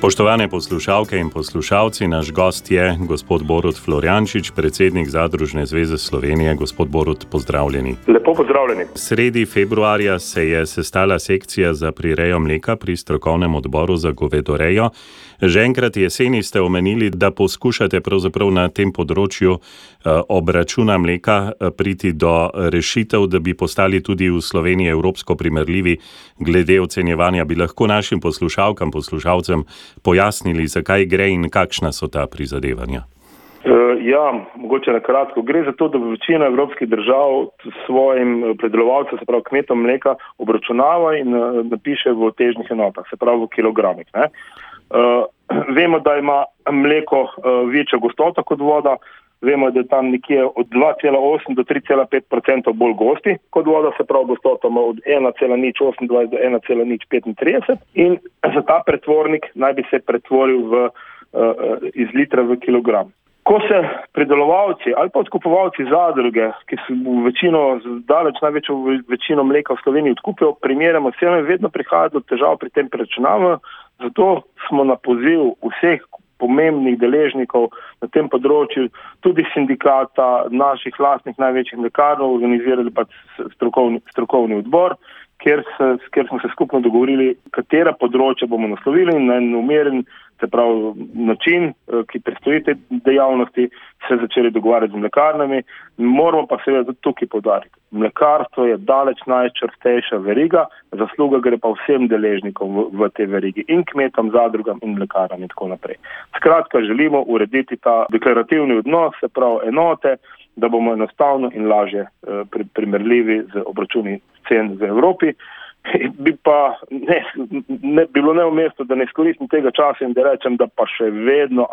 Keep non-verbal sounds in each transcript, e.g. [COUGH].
Spoštovane poslušalke in poslušalci, naš gost je gospod Borod Floriančič, predsednik Zadružne zveze Slovenije. Gospod Borod, pozdravljeni. Lepo pozdravljeni. Sredi februarja se je sestala sekcija za prirejo mleka pri strokovnem odboru za govedorejo. Že enkrat jeseni ste omenili, da poskušate na tem področju eh, obračuna mleka eh, priti do rešitev, da bi postali tudi v Sloveniji evropsko primerljivi glede ocenjevanja. Bi lahko našim poslušalkam, poslušalcem pojasnili, zakaj gre in kakšna so ta prizadevanja? Eh, ja, mogoče na kratko. Gre za to, da večina evropskih držav svojim eh, predelovalcem, se pravi kmetom mleka, obračunava in eh, napiše v težnih enotah, se pravi v kilogramih. [CLEARS THROAT] Vemo, da ima mleko večjo gostoto kot voda, vemo, da je tam nekje od 2,8 do 3,5 bolj gosti kot voda, se pravi gostota ima od 1,028 do 1,035 in za ta pretvornik naj bi se pretvoril v, uh, iz litra v kilogram. Ko se predelovalci ali pa odkupovalci zadruge, ki so v večino, daleč največjo večino mleka v Sloveniji odkupijo, primerjamo s tem, vedno prihaja do težav pri tem preračunavanju, zato smo na poziv vseh pomembnih deležnikov na tem področju, tudi sindikata, naših lastnih največjih lekarn, organizirali pa strokovni, strokovni odbor, kjer, se, kjer smo se skupno dogovorili, katera področja bomo naslovili in na en umeren se pravi način, eh, ki predstoji te dejavnosti, se začeli dogovarjati z mlekarnami. Moramo pa seveda tudi tukaj podariti. Mlekarstvo je daleč najčrstejša veriga, zasluga gre pa vsem deležnikom v, v te verigi in kmetom, zadrugam in mlekarnam in tako naprej. Skratka, želimo urediti ta deklarativni odnos, se pravi enote, da bomo enostavno in lažje eh, primerljivi z obračuni cen v Evropi. [LAUGHS] bi pa ne, ne bi bilo neumesto, da ne izkoristim tega časa in da rečem, da pa še vedno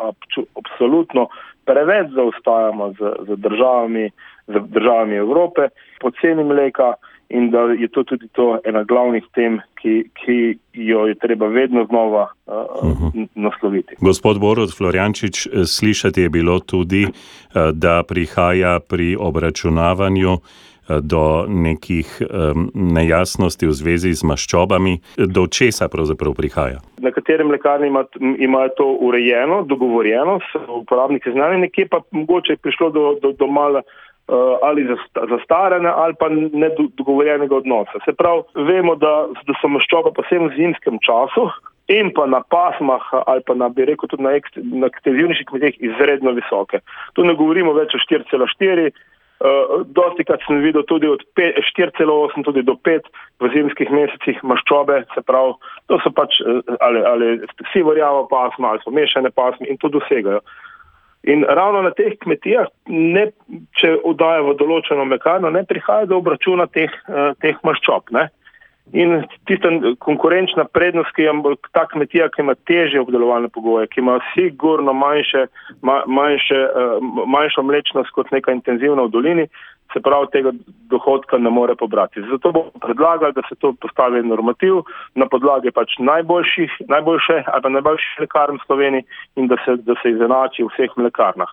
absolutno preveč zaostajamo z, z, državami, z državami Evrope po ceni mleka in da je to tudi to ena glavnih tem, ki, ki jo je treba vedno znova uh, nasloviti. Gospod Borod Floriančič, slišati je bilo tudi, da prihaja pri obračunavanju uh, do nekih nejasnosti v zvezi z maščobami, do česa pravzaprav prihaja? Nekatere mlekarne ima, imajo to urejeno, dogovorjeno, so uporabniki znani, nekje pa mogoče je prišlo do, do, do mala uh, ali zastaranja ali pa nedogovorjenega odnosa. Se pravi, vemo, da, da so maščobe posebno v zimskem času. In pa na pasmah, ali pa na, bi rekel, tudi na, na ekstenzivnejših kmetijah, izredno visoke. Tu ne govorimo več o 4,4, Uh, dosti krat sem videl tudi od 4,8 tudi do 5 v zimskih mesecih maščobe, se pravi, to so pač uh, ali, ali sivorjava pasma ali so mešane pasme in to dosegajo. In ravno na teh kmetijah, ne, če vdajo v določeno mekarno, ne prihaja do obračuna teh, uh, teh maščob. Ne. In tista konkurenčna prednost, ki je ta kmetija, ki ima težje obdelovalne pogoje, ki ima sigurno manjše, manjše, eh, manjšo mlečnost kot neka intenzivna v dolini, se pravi, tega dohodka ne more pobrati. Zato bomo predlagali, da se to postavi normativ na podlagi pač najboljših, najboljše ali pa najboljših lekarn v Sloveniji in da se, da se izenači v vseh mlekarnah.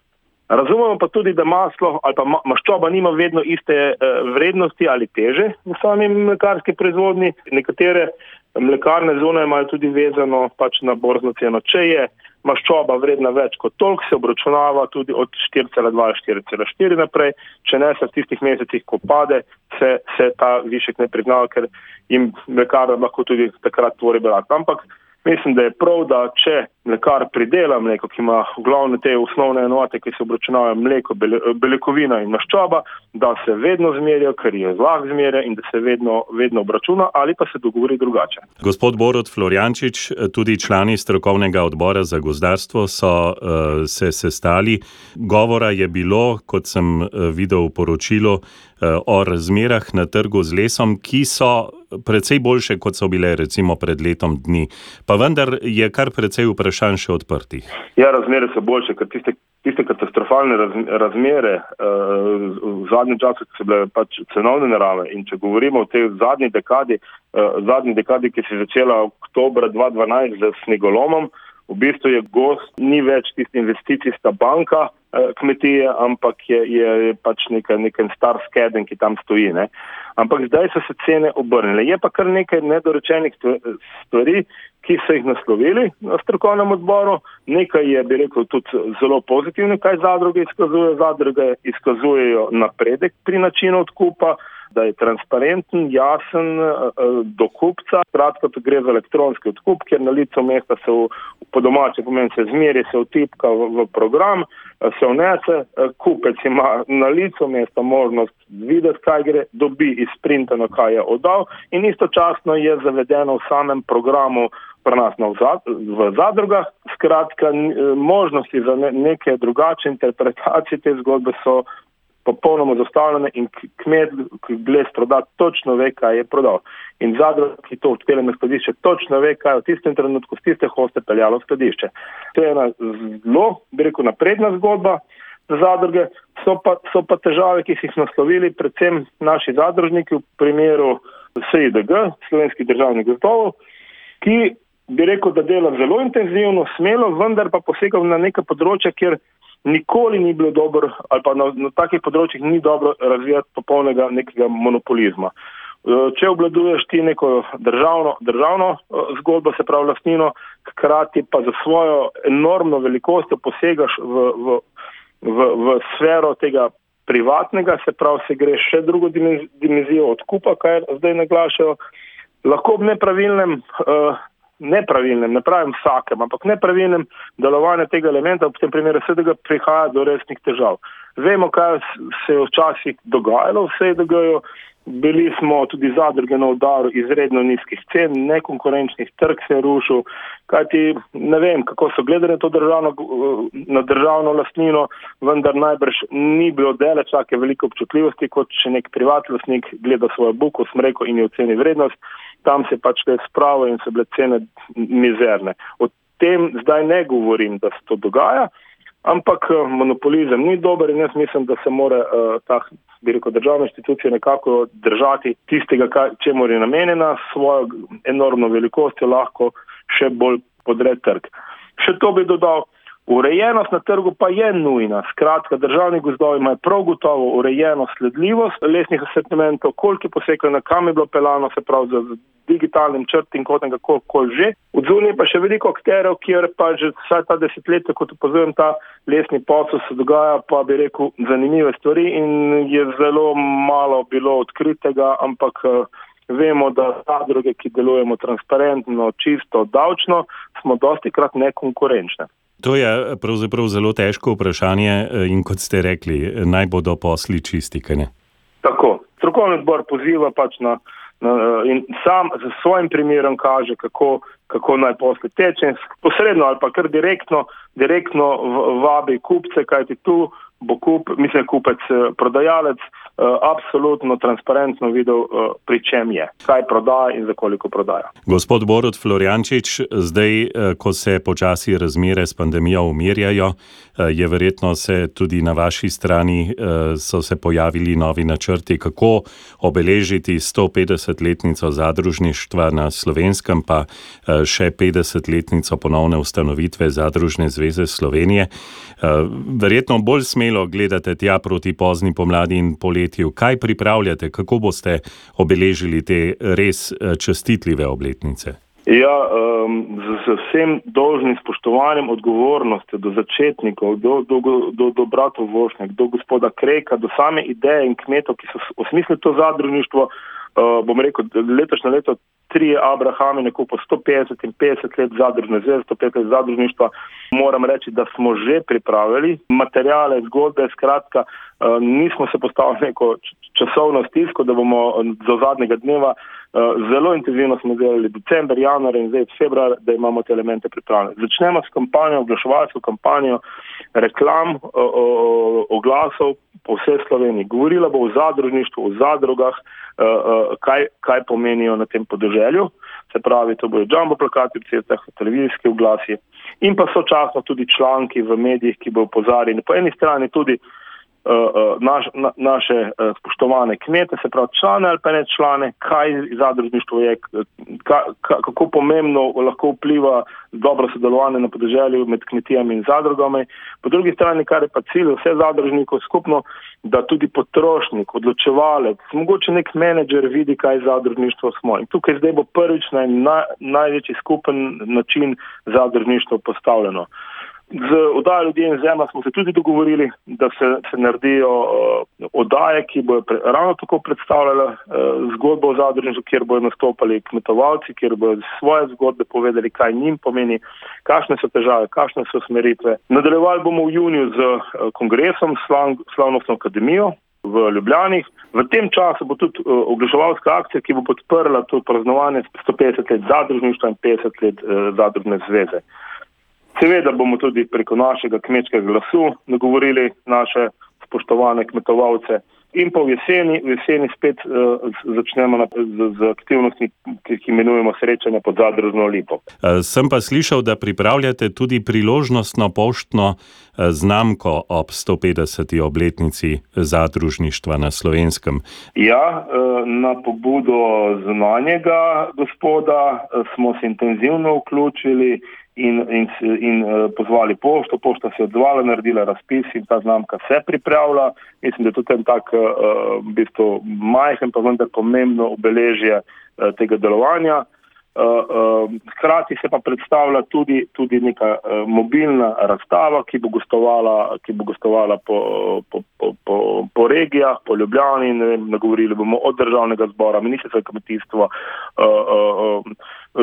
Razumemo pa tudi, da maslo ali pa maščoba nima vedno iste uh, vrednosti ali teže v sami mlekarski proizvodni. Nekatere mlekarne zone imajo tudi vezano pač na borzno ceno. Če je maščoba vredna več kot toliko, se obračunava tudi od 4,2 do 4,4 naprej. Če ne se v tistih mesecih, ko pade, se, se ta višek ne priznava, ker jim mlekarna lahko tudi takrat tvori belat. Ampak Mislim, da je prav, da če mlekar pridela mleko, ki ima glavne te osnovne enote, ki se obračunavajo mleko, beljakovina in maščoba, da se vedno zmerijo, ker je zlah zmerja in da se vedno, vedno obračuna ali pa se dogovori drugače. Gospod Borod Floriančič, tudi člani strokovnega odbora za gozdarstvo so uh, se sestali. Govora je bilo, kot sem uh, videl v poročilu, uh, o razmerah na trgu z lesom, ki so precej boljše, kot so bile recimo pred letom dni. Pa vendar je kar precej vprašanj še odprtih. Ja, razmere so boljše, ker tiste, tiste katastrofalne raz, razmere uh, v zadnjem času, ki so bile pač cenovne narave in če govorimo o tej zadnji dekadi, uh, zadnji dekadi, ki se je začela oktober 2012 z snegolomom, v bistvu je gost, ni več tista investicijska banka, Eh, kmetije, ampak je, je pač nekaj, nekaj star skeden, ki tam stoji. Ne. Ampak zdaj so se cene obrnile. Je pa kar nekaj nedorečenih stvari, ki so jih naslovili na strokovnem odboru. Nekaj je, bi rekel, tudi zelo pozitivno, kaj zadruge izkazujejo. Zadruge izkazujejo napredek pri načinu odkupa, da je transparenten, jasen do kupca. Skratka, tu gre za elektronski odkup, kjer na licu mesta se v, po domače pomeni se zmeri, se vtipka v, v program, se vnese, kupec ima na licu mesta možnost videti, kaj gre, dobi izprintano, kaj je oddal in istočasno je zavedeno v samem programu prenasno v zadrugah. Skratka, možnosti za neke drugačne interpretacije te zgodbe so popolnoma zastavljene in kmet, ki bles proda, točno ve, kaj je prodal. In zadrug, ki to odpele na skladišče, točno ve, kaj je v tistem trenutku z tiste hoste peljalo v skladišče. To je ena zelo, bi rekel, napredna zgodba za zadruge. So pa, so pa težave, ki so jih naslovili predvsem naši zadružniki v primeru SIDG, slovenskih državnih gotovov, ki bi rekel, da dela zelo intenzivno, smelo, vendar pa posega na neka področja, kjer nikoli ni bilo dobro ali pa na, na takih področjih ni dobro razvijati popolnega nekega monopolizma. Če obladuješ ti neko državno, državno zgodbo, se pravi lastnino, hkrati pa za svojo enormno velikostjo posegaš v, v, v, v sfero tega privatnega, se pravi se gre še drugo dimenzijo odkupa, kar zdaj naglašajo, lahko ob nepravilnem uh, nepravilnem, ne pravim vsakem, ampak nepravilnem delovanju tega elementa, v tem primeru se da prihaja do resnih težav. Vemo, kaj se je včasih dogajalo v SEDG-ju, bili smo tudi zadruge na udaru izredno nizkih cen, nekonkurenčnih trg se je rušil, kajti ne vem, kako so gledali to državno, na državno lastnino, vendar najbrž ni bilo deleč take velike občutljivosti, kot če nek privatni lastnik gleda svojo buko, smreko in je oceni vrednost tam se pač le spravo in so bile cene mizerne. O tem zdaj ne govorim, da se to dogaja, ampak eh, monopolizem ni dober in jaz mislim, da se mora uh, ta, bi rekel, državna institucija nekako držati tistega, čemu je namenjena, svojo enormno velikostjo lahko še bolj podre trg. Še to bi dodal, Urejenost na trgu pa je nujna. Skratka, državni gozdovi imajo prav gotovo urejeno sledljivost lesnih asortimentov, koliko je posekljeno, kam je bilo pelano, se pravi z digitalnim črtim kodom, kako kol že. V zunji pa še veliko akterjev, kjer pa že vsaj ta desetletje, kot opozujem, ta lesni posel se dogaja, pa bi rekel, zanimive stvari in je zelo malo bilo odkritega, ampak eh, vemo, da zadruge, ki delujemo transparentno, čisto, davčno, smo dosti krat nekonkurenčne. To je eh, pravzaprav zelo težko vprašanje eh, in kot ste rekli, naj bodo posli čisti, kaj ne? Tako. Strokovni odbor poziva pač na, na in sam z svojim primerom kaže, kako, kako naj posli teče, posredno ali pa kar direktno, direktno vabi kupce, kajti tu bo kup, mislim, kupec, eh, prodajalec, absolutno transparentno videl, uh, pri čem je, kaj prodaja in za koliko prodaja. Gospod Borod Floriančič, zdaj, uh, ko se počasi razmere s pandemijo umirjajo, je verjetno se tudi na vaši strani so se pojavili novi načrti, kako obeležiti 150-letnico zadružništva na slovenskem, pa še 50-letnico ponovne ustanovitve Zadružne zveze Slovenije. Verjetno bolj smelo gledate tja proti pozni pomladi in poleti poletju. Kaj pripravljate, kako boste obeležili te res eh, čestitljive obletnice? Ja, um, z, z vsem dolžnim spoštovanjem odgovornosti do začetnikov, do, do, do, do bratov Vošnjak, do gospoda Kreka, do same ideje in kmetov, ki so osmislili to zadružništvo, uh, bom rekel, letošnje leto tri Abrahame, neko po 150 in 50 let zadružne zveze, 150 let zadružništva, moram reči, da smo že pripravili materijale, zgodbe, skratka, uh, nismo se postavili neko časovno stisko, da bomo do zadnjega dneva uh, zelo intenzivno smo delali december, januar in zdaj februar, da imamo te elemente pripravljene. Začnemo s kampanjo, oglaševalsko kampanjo, reklam, oglasov po vsej Sloveniji. Govorila bo o zadružništvu, o zadrugah, kaj, kaj pomenijo na tem podeželju. Se pravi, to bodo jumbo plakati v cestah, televizijski oglasi. In pa sočasno tudi članki v medijih, ki bo upozarjeni po eni strani tudi naš, na, naše uh, spoštovane kmete, se pravi člane ali pa ne člane, kaj zadružništvo je, ka, ka, kako pomembno lahko vpliva dobro sodelovanje na podeželju med kmetijami in zadrugami. Po drugi strani, kar je pa cilj vse zadružnikov skupno, da tudi potrošnik, odločevalec, mogoče nek menedžer vidi, kaj zadružništvo smo. In tukaj zdaj bo prvič na naj, največji skupen način zadružništvo postavljeno. Z oddajo ljudi in zemlja smo se tudi dogovorili, da se, se naredijo uh, oddaje, ki bodo pre, ravno tako predstavljale uh, zgodbo o zadružništvu, kjer bodo nastopali kmetovalci, kjer bodo svoje zgodbe povedali, kaj njim pomeni, kakšne so težave, kakšne so smeritve. Nadaljevali bomo v juniju z uh, kongresom Slav, Slavnostno akademijo v Ljubljani. V tem času bo tudi uh, oglaševalska akcija, ki bo podprla to praznovanje 150 let zadružništva in 50 let uh, zadružne zveze. Seveda bomo tudi preko našega kmečkega glasu nagovorili naše spoštovane kmetovalce in pa v jeseni, v jeseni spet uh, začnemo na, z, z aktivnostmi, ki jih imenujemo srečanja pod zadružno lipo. Uh, sem pa slišal, da pripravljate tudi priložnostno poštno uh, znamko ob 150. obletnici zadružništva na slovenskem. Ja, uh, na pobudo znanjega gospoda smo se intenzivno vključili in, in, in uh, pozvali pošto. Pošta se je odzvala, naredila razpis in ta znamka se pripravlja. Mislim, da je to en tak uh, v bistvu majhen, pa vendar pomembno obeležje uh, tega delovanja. Hkrati uh, uh, se pa predstavlja tudi, tudi neka uh, mobilna razstava, ki bo gostovala, ki bo gostovala po, po, po, po, po regijah, po Ljubljani. Nagovorili bomo od državnega zbora, ministrstva. Uh, uh, uh,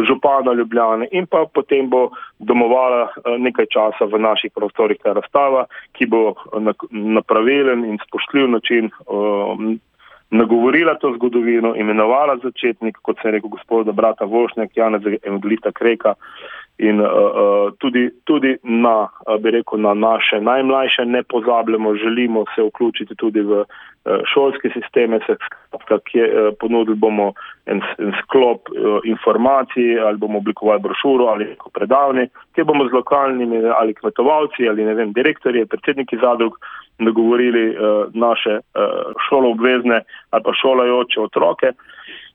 župana Ljubljane in pa potem bo domovala eh, nekaj časa v naših prostorih ta razstava, ki bo na pravilen in spoštljiv način um, nagovorila to zgodovino, imenovala začetnik, kot se je rekel gospod brata Vošnjak, Janez Evangelista Kreka in uh, uh, tudi, tudi na, uh, bi rekel, na naše najmlajše ne pozabljamo, želimo se vključiti tudi v uh, šolske sisteme, se skratka, kje uh, ponudili bomo en, en sklop uh, informacij ali bomo oblikovali brošuro ali neko predavanje, kjer bomo z lokalnimi ali kmetovalci ali ne vem, direktorji, predsedniki zadrug nagovorili uh, naše uh, šoloobvezne ali pa šolajoče otroke.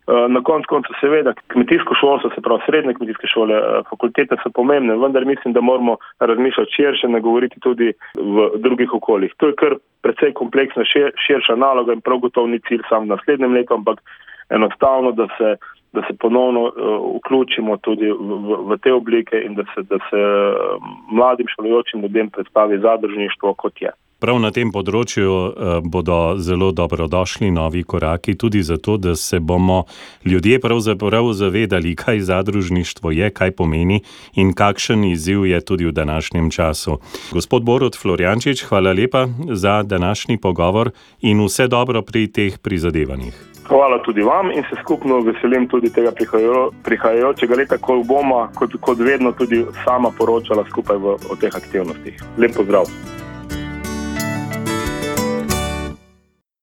Eh, na koncu konca seveda kmetijsko šolstvo, se pravi srednje kmetijske šole, eh, fakultete so pomembne, vendar mislim, da moramo razmišljati širše, ne govoriti tudi v drugih okoljih. To je kar precej kompleksna, šir, širša naloga in prav gotovo ni cilj sam naslednjem letu, ampak enostavno, da se, da se ponovno uh, vključimo tudi v, v, v te oblike in da se, da se mladim šolajočim ljudem predstavi zadržništvo kot je. Prav na tem področju eh, bodo zelo dobrodošli novi koraki, tudi zato, da se bomo ljudje pravzaprav zavedali, kaj zadružništvo je, kaj pomeni in kakšen izziv je tudi v današnjem času. Gospod Borod Florjančič, hvala lepa za današnji pogovor in vse dobro pri teh prizadevanjih. Hvala tudi vam in se skupno veselim tudi tega prihajajočega leta, ko bomo, kot, kot vedno, tudi sama poročala skupaj v, o teh aktivnostih. Lep pozdrav!